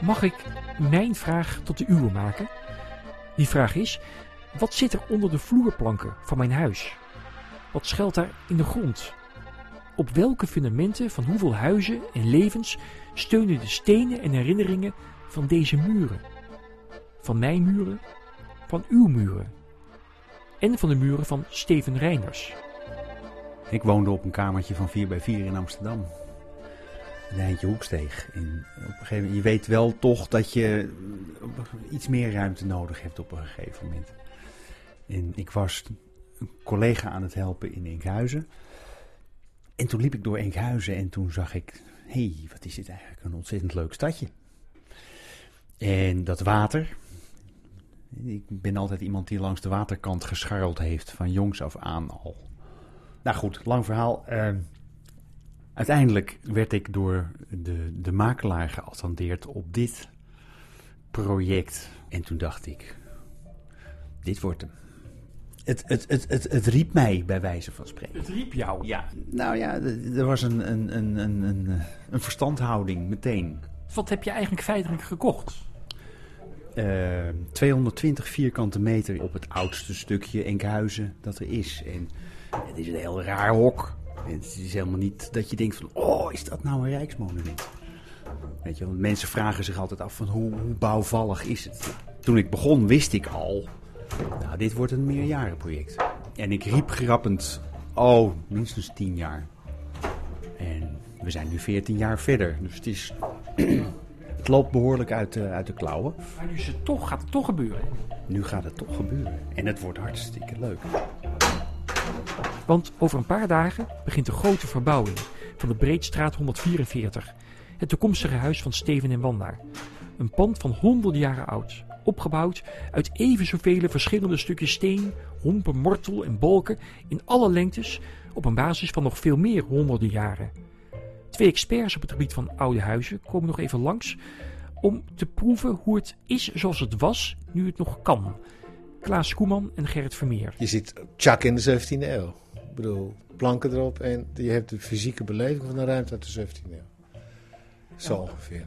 Mag ik mijn vraag tot de uwe maken? Die vraag is: wat zit er onder de vloerplanken van mijn huis? Wat schuilt daar in de grond? Op welke fundamenten van hoeveel huizen en levens steunen de stenen en herinneringen van deze muren? Van mijn muren, van uw muren en van de muren van Steven Reinders. Ik woonde op een kamertje van 4 bij 4 in Amsterdam. Een eindje hoeksteeg. Op een gegeven moment, je weet wel toch dat je iets meer ruimte nodig hebt op een gegeven moment. En ik was een collega aan het helpen in Enkhuizen. En toen liep ik door Enkhuizen en toen zag ik, hé, hey, wat is dit eigenlijk een ontzettend leuk stadje. En dat water, ik ben altijd iemand die langs de waterkant gescharreld heeft, van jongs af aan al. Nou goed, lang verhaal. Uh, uiteindelijk werd ik door de, de makelaar geattendeerd op dit project. En toen dacht ik, dit wordt hem. Het, het, het, het, het riep mij, bij wijze van spreken. Het riep jou? Ja. Nou ja, er was een, een, een, een, een, een verstandhouding meteen. Wat heb je eigenlijk feitelijk gekocht? Uh, 220 vierkante meter op het oudste stukje Enkhuizen dat er is. En het is een heel raar hok. Het is helemaal niet dat je denkt van, oh, is dat nou een rijksmonument? Weet je, want mensen vragen zich altijd af van hoe, hoe bouwvallig is het? Toen ik begon wist ik al, nou, dit wordt een meerjarenproject. En ik riep grappend, oh, minstens tien jaar. En we zijn nu veertien jaar verder, dus het is... Het loopt behoorlijk uit de, uit de klauwen. Maar nu is het toch, gaat het toch gebeuren? Nu gaat het toch gebeuren. En het wordt hartstikke leuk. Want over een paar dagen begint de grote verbouwing van de Breedstraat 144. Het toekomstige huis van Steven en Wanda. Een pand van honderden jaren oud. Opgebouwd uit even zoveel verschillende stukjes steen, hompen, mortel en balken in alle lengtes op een basis van nog veel meer honderden jaren. Twee experts op het gebied van oude huizen komen nog even langs om te proeven hoe het is zoals het was nu het nog kan. Klaas Koeman en Gerrit Vermeer. Je ziet Chuck in de 17e eeuw. Ik bedoel, planken erop en je hebt de fysieke beleving van de ruimte uit de 17e eeuw. Zo ja, ongeveer.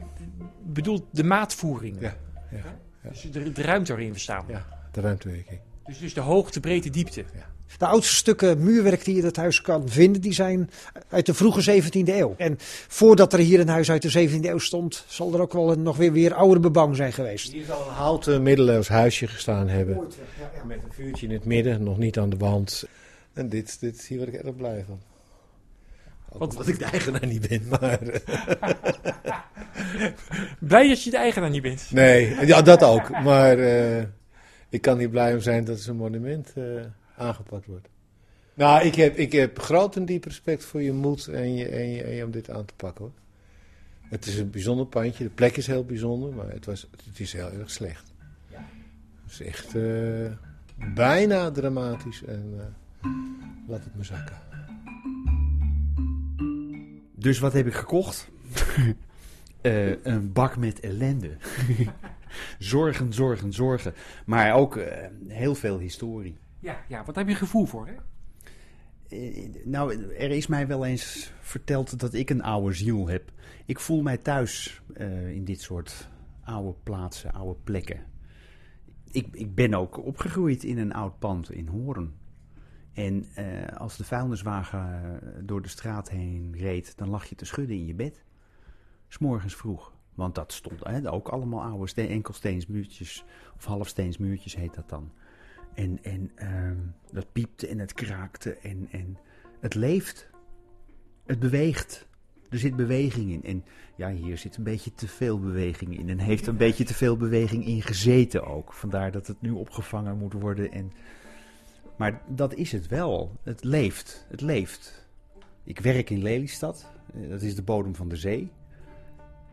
Bedoelt de maatvoering? Ja. ja, ja. Dus de, de, ruimte waarin we staan? Ja, de ruimtewerking. Dus, dus de hoogte, breedte, diepte? Ja. De oudste stukken muurwerk die je in het huis kan vinden, die zijn uit de vroege 17e eeuw. En voordat er hier een huis uit de 17e eeuw stond, zal er ook wel een nog weer, weer oudere bebouwing zijn geweest. Hier zal een houten middeleeuws huisje gestaan hebben. Met een vuurtje in het midden, nog niet aan de wand. En dit, dit hier word ik erg blij van. Want dat ik de eigenaar niet ben, maar... blij dat je de eigenaar niet bent? Nee, ja, dat ook. Maar uh, ik kan niet blij om zijn dat een monument uh, aangepakt wordt. Nou, ik heb, ik heb groot en diep respect voor je moed en je, en, je, en je om dit aan te pakken hoor. Het is een bijzonder pandje, de plek is heel bijzonder, maar het, was, het is heel erg slecht. Het is echt uh, bijna dramatisch en laat het me zakken. Dus wat heb ik gekocht? uh, een bak met ellende. zorgen, zorgen, zorgen. Maar ook heel veel historie. Ja, ja, wat heb je gevoel voor, hè? Nou, er is mij wel eens verteld dat ik een oude ziel heb. Ik voel mij thuis in dit soort oude plaatsen, oude plekken. Ik, ik ben ook opgegroeid in een oud pand in Hoorn. En uh, als de vuilniswagen door de straat heen reed, dan lag je te schudden in je bed. S'morgens vroeg. Want dat stond hè, ook allemaal oude steen, enkelsteensmuurtjes, of halfsteensmuurtjes heet dat dan. En, en uh, dat piepte en het kraakte en, en het leeft. Het beweegt. Er zit beweging in. En ja, hier zit een beetje te veel beweging in. En heeft een beetje te veel beweging in gezeten ook. Vandaar dat het nu opgevangen moet worden. En... Maar dat is het wel. Het leeft. Het leeft. Ik werk in Lelystad. Dat is de bodem van de zee.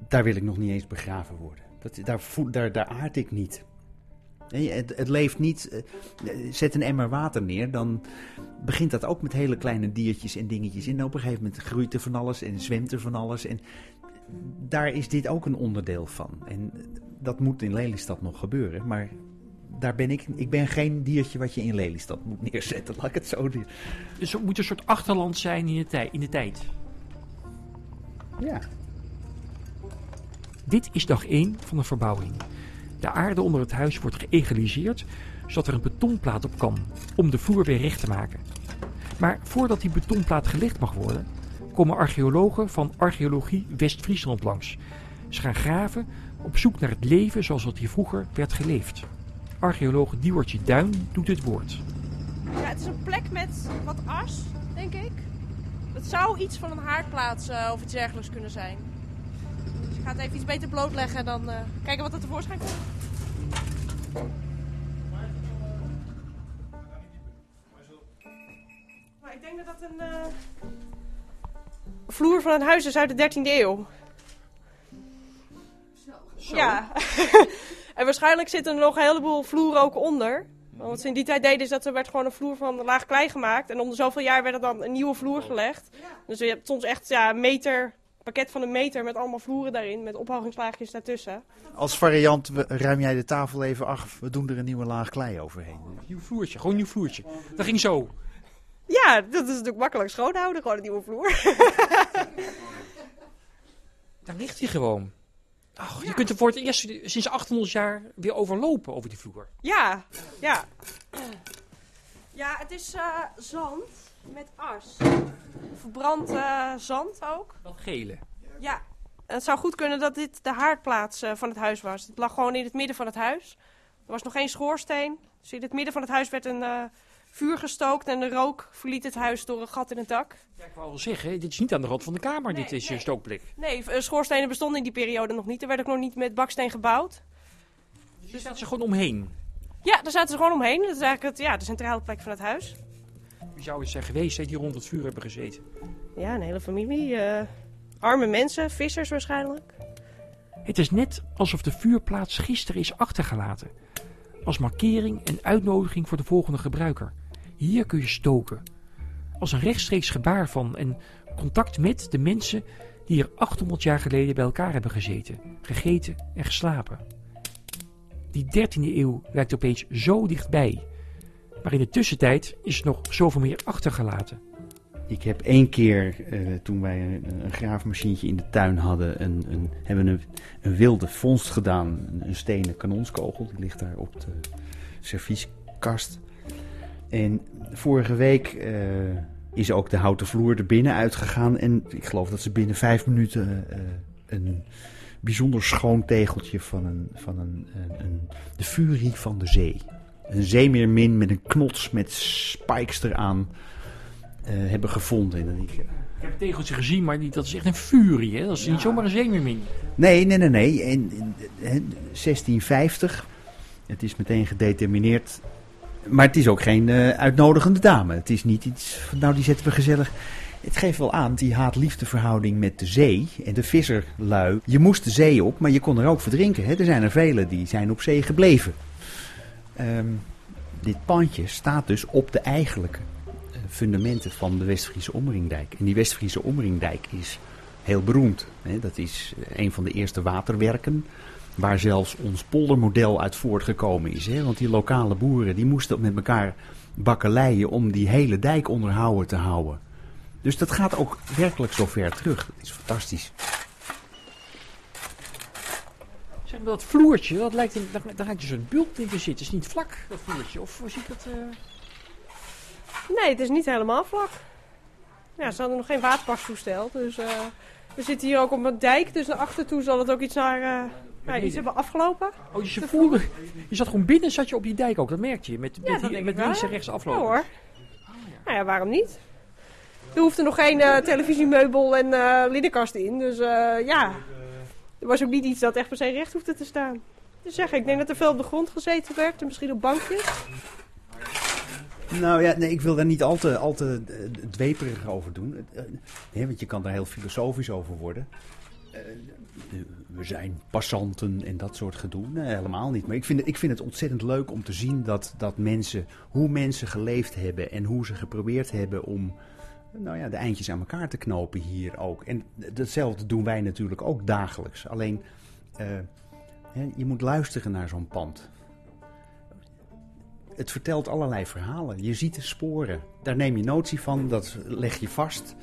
Daar wil ik nog niet eens begraven worden. Dat, daar, daar, daar aard ik niet. Het, het, leeft niet. Eh, zet een emmer water neer, dan begint dat ook met hele kleine diertjes en dingetjes. En op een gegeven moment groeit er van alles en zwemt er van alles. En daar is dit ook een onderdeel van. En dat moet in Lelystad nog gebeuren. Maar daar ben ik, ik ben geen diertje wat je in Lelystad moet neerzetten, laat ik het zo doen. Dus het moet een soort achterland zijn in de, tij- in de tijd. Ja. Dit is dag 1 van de verbouwing. De aarde onder het huis wordt geëgaliseerd, zodat er een betonplaat op kan, om de vloer weer recht te maken. Maar voordat die betonplaat gelegd mag worden, komen archeologen van Archeologie West-Friesland langs. Ze gaan graven op zoek naar het leven zoals dat hier vroeger werd geleefd. Archeoloog Diewertje Duin doet het woord. Ja, het is een plek met wat as, denk ik. Het zou iets van een haardplaats eh, of iets dergelijks kunnen zijn. Dus ik ga het even iets beter blootleggen en dan eh, kijken wat er tevoorschijn komt. Maar ik denk dat dat een eh, vloer van een huis is uit de 13e eeuw. Ja. en waarschijnlijk zitten er nog een heleboel vloeren ook onder. Want wat ze in die tijd deden is dat er werd gewoon een vloer van laag klei gemaakt. En om de zoveel jaar werd er dan een nieuwe vloer gelegd. Dus je hebt soms echt ja, een meter, pakket van een meter met allemaal vloeren daarin. Met ophogingslaagjes daartussen. Als variant ruim jij de tafel even af, we doen er een nieuwe laag klei overheen. Nieuw vloertje, gewoon een nieuw vloertje. Dat ging zo. Ja, dat is natuurlijk makkelijk schoonhouden, gewoon een nieuwe vloer. Daar ligt hij gewoon. Ach, Je kunt er voor het eerst sinds 800 jaar weer overlopen over die vloer. Ja, ja. Ja, het is eh, zand met as. Verbrand eh, zand ook. Dat gele. Ja, het zou goed kunnen dat dit de haardplaats eh, van het huis was. Het lag gewoon in het midden van het huis. Er was nog geen schoorsteen. Dus in het midden van het huis werd een eh, vuur gestookt en de rook verliet het huis door een gat in het dak. Ja, ik wou al zeggen, dit is niet aan de rand van de kamer, dit is een stookblik. Nee, eh, schoorstenen bestonden in die periode nog niet. Er werd ook nog niet met baksteen gebouwd. Dus daar staat ze gewoon omheen. Ja, daar zaten ze gewoon omheen. Dat is eigenlijk het, ja, de centrale plek van het huis. Wie zou het zijn geweest hè, die rond het vuur hebben gezeten? Ja, een hele familie. eh, arme mensen, vissers waarschijnlijk. Het is net alsof de vuurplaats gisteren is achtergelaten. Als markering en uitnodiging voor de volgende gebruiker. Hier kun je stoken. Als een rechtstreeks gebaar van en contact met de mensen die hier 800 jaar geleden bij elkaar hebben gezeten, gegeten en geslapen. Die 13e eeuw lijkt opeens zo dichtbij. Maar in de tussentijd is er nog zoveel meer achtergelaten. Ik heb één keer, eh, toen wij een, een graafmachientje in de tuin hadden, een, een, hebben een, een wilde vondst gedaan. Een, een stenen kanonskogel, die ligt daar op de servieskast. En vorige week eh, is ook de houten vloer er binnen uitgegaan. En ik geloof dat ze binnen vijf minuten eh, een bijzonder schoon tegeltje van, een, van een, een, een- de furie van de zee. Een zeemeermin met een knots met spikes eraan eh, hebben gevonden. En dan denk ik, Ik heb het tegeltje gezien, maar niet, dat is echt een furie. Hè? Dat is niet zomaar een zeemermin. Nee, nee, nee, nee. In 1650. Het is meteen gedetermineerd. Maar het is ook geen eh, uitnodigende dame. Het is niet iets van, nou die zetten we gezellig. Het geeft wel aan die haat-liefde met de zee en de visserlui. Je moest de zee op, maar je kon er ook verdrinken. Hè? Er zijn er velen die zijn op zee gebleven. Ehm, dit pandje staat dus op de eigenlijke eh, fundamenten van de Westfriese Omringdijk. En die Westfriese Omringdijk is heel beroemd. Hè? Dat is eh, een van de eerste waterwerken waar zelfs ons poldermodel uit voortgekomen is. Hè? Want die lokale boeren die moesten met elkaar bakkeleien om die hele dijk onderhouden te houden. Dus dat gaat ook werkelijk zo ver terug. Dat is fantastisch. Zeg maar, dat vloertje, dat lijkt in, daar, daar lijkt dus een bult in te zitten. Het is niet vlak, dat vloertje. Of hoe zie ik dat? eh? Nee, het is niet helemaal vlak. Ja, ze hadden nog geen waterpastoestel. Dus eh, we zitten hier ook op een dijk. Dus naar achter toe zal het ook iets naar... eh ja, iets hebben afgelopen. Oh, dus je voelde, je zat gewoon binnen, zat je op die dijk ook. Dat merkte je, met, Ja, met, die- links en ja. rechts Ja aflopen. hoor. Nou ja, waarom niet? Er hoefde nog geen eh, televisiemeubel en eh linnenkast in. Dus eh, ja, er was ook niet iets dat echt per se recht hoefde te staan. Dus zeg, ik denk dat er veel op de grond gezeten werd. En misschien op bankjes. Nou ja, nee, ik wil daar niet al te, al te dweperig over doen. Hè, want je kan daar heel filosofisch over worden. We zijn passanten en dat soort gedoe. Nee, helemaal niet. Maar ik vind, ik vind het ontzettend leuk om te zien dat, dat mensen, hoe mensen geleefd hebben en hoe ze geprobeerd hebben om nou ja, de eindjes aan elkaar te knopen hier ook. En datzelfde doen wij natuurlijk ook dagelijks. Alleen, eh, je moet luisteren naar zo'n pand. het vertelt allerlei verhalen. Je ziet de sporen. Daar neem je notie van, dat leg je vast.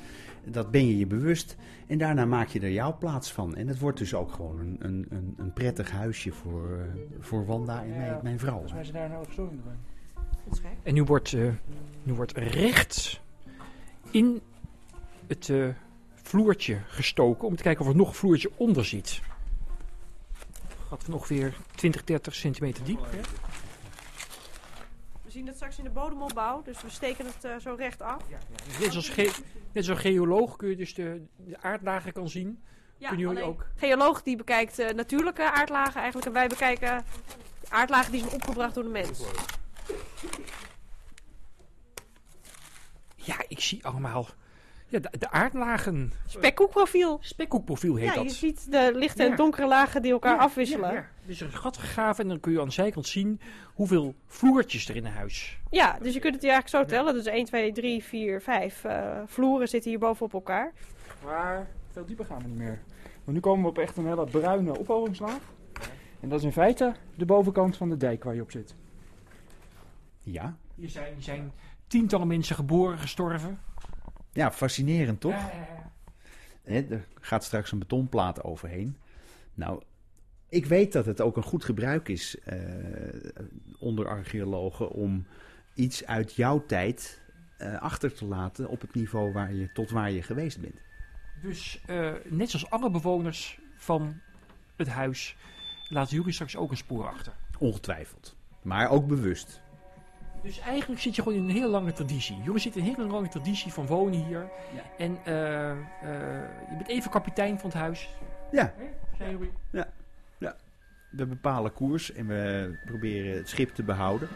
Dat ben je je bewust. En daarna maak je er jouw plaats van. En het wordt dus ook gewoon een, een, een, een prettig huisje voor, eh, voor Wanda en mijn, mijn vrouw. Volgens mij zijn daar nou verstoring bij. Dat is gek. En nu wordt, eh, nu wordt rechts in het eh, vloertje gestoken om te kijken of er nog een vloertje onder zit. Gaat van ongeveer 20, 30 centimeter diep. hè? We zien dat straks in de bodemopbouw, dus we steken het eh, zo recht af. Net als, ge- net geoloog kun je dus de, de aardlagen kan zien. Ja, jullie alleen ook? geoloog die bekijkt eh, natuurlijke aardlagen eigenlijk en wij bekijken aardlagen die zijn opgebracht door de mens. Ja, ik zie allemaal ja, de, de aardlagen. Spekkoekprofiel. Spekhoekprofiel heet Ja, dat. je ziet de lichte en Ja. donkere lagen die elkaar Ja, afwisselen. Ja, Ja, ja. Dus er is een gat gegraven en dan kun je aan de zijkant zien hoeveel vloertjes er in een huis. dus je kunt het hier eigenlijk zo tellen. Dus 1, 2, 3, 4, 5 eh, vloeren zitten hier bovenop elkaar. Maar veel dieper gaan we niet meer. Want nu komen we op echt een hele bruine ophogingslaag. En dat is in feite de bovenkant van de dijk waar je op zit. Ja, Hier zijn, hier zijn tientallen mensen geboren, gestorven. Ja fascinerend toch? Ja, ja, er gaat straks een betonplaat overheen. Nou, ik weet dat het ook een goed gebruik is eh, onder archeologen om iets uit jouw tijd eh, achter te laten op het niveau waar je, tot waar je geweest bent. Dus eh, net zoals alle bewoners van het huis laten jullie straks ook een spoor achter. Ongetwijfeld. Maar ook bewust. Dus eigenlijk zit je gewoon in een hele lange traditie. Jullie zitten in een hele lange traditie van wonen hier. Ja. En eh, eh, je bent even kapitein van het huis. Ja, Zijn jullie? we bepalen koers en we proberen het schip te behouden.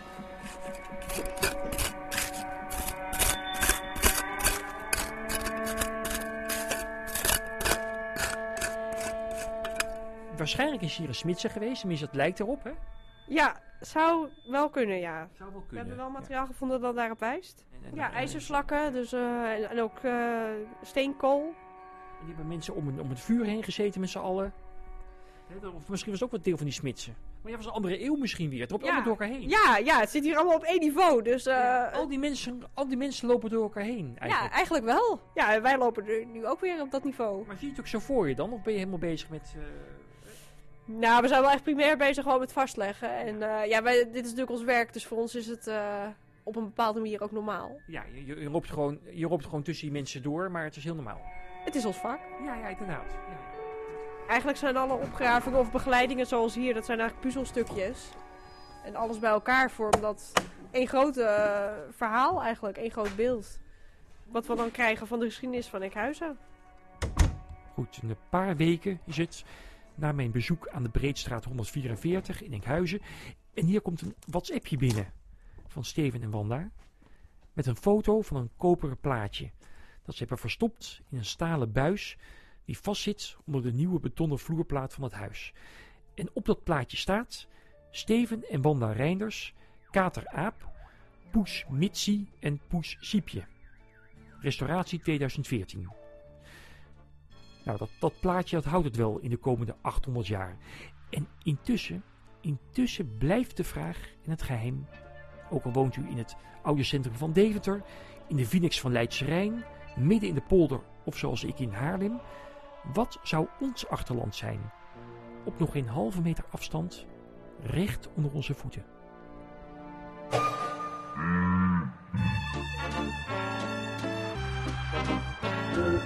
Waarschijnlijk is hier een smidse geweest. Tenminste, het lijkt erop, hè? Ja, zou wel kunnen, ja. Zou wel We hebben wel materiaal gevonden dat daarop wijst. En, en- Ja, en- ijzerslakken dus, eh, en, ook eh, steenkool. En die hebben mensen om, een, om het vuur heen gezeten met z'n allen. Of misschien was het ook wat deel van die smidsen. Maar ja, was een andere eeuw misschien weer. Het loopt Ja. allemaal door elkaar heen. Ja, ja, het zit hier allemaal op één niveau. Dus eh, al, die mensen, al die mensen lopen door elkaar heen ja, eigenlijk. eigenlijk wel. Ja, wij lopen er nu ook weer op dat niveau. Maar zie je het ook zo voor je dan? Of ben je helemaal bezig met... Nou, we zijn wel echt primair bezig gewoon met vastleggen. En eh, ja, wij, dit is natuurlijk ons werk, dus voor ons is het eh, op een bepaalde manier ook normaal. ja, je, je, je loopt gewoon, je loopt gewoon tussen die mensen door, maar het is heel normaal. Het is ons vak. Ja, ja, inderdaad. Ja. Eigenlijk zijn alle opgravingen of begeleidingen zoals hier, dat zijn eigenlijk puzzelstukjes. En alles bij elkaar vormt dat één groot eh, verhaal eigenlijk, één groot beeld. Wat we dan krijgen van de geschiedenis van Enkhuizen. Goed, in een paar weken is het na mijn bezoek aan de Breedstraat 144 in Enkhuizen. En hier komt een WhatsAppje binnen van Steven en Wanda. Met een foto van een koperen plaatje. Dat ze hebben verstopt in een stalen buis die vastzit onder de nieuwe betonnen vloerplaat van het huis. En op dat plaatje staat Steven en Wanda Reinders, Kater Aap, Poes Mitsi en Poes Siepje. Restauratie 2014. Nou, dat, plaatje dat houdt het wel in de komende 800 jaar. En intussen, intussen blijft de vraag in het geheim. Ook al woont u in het oude centrum van Deventer, in de Phoenix van Leidse Rijn, midden in de polder of zoals ik in Haarlem. Wat zou ons achterland zijn? Op nog geen halve meter afstand, recht onder onze voeten.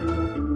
Thank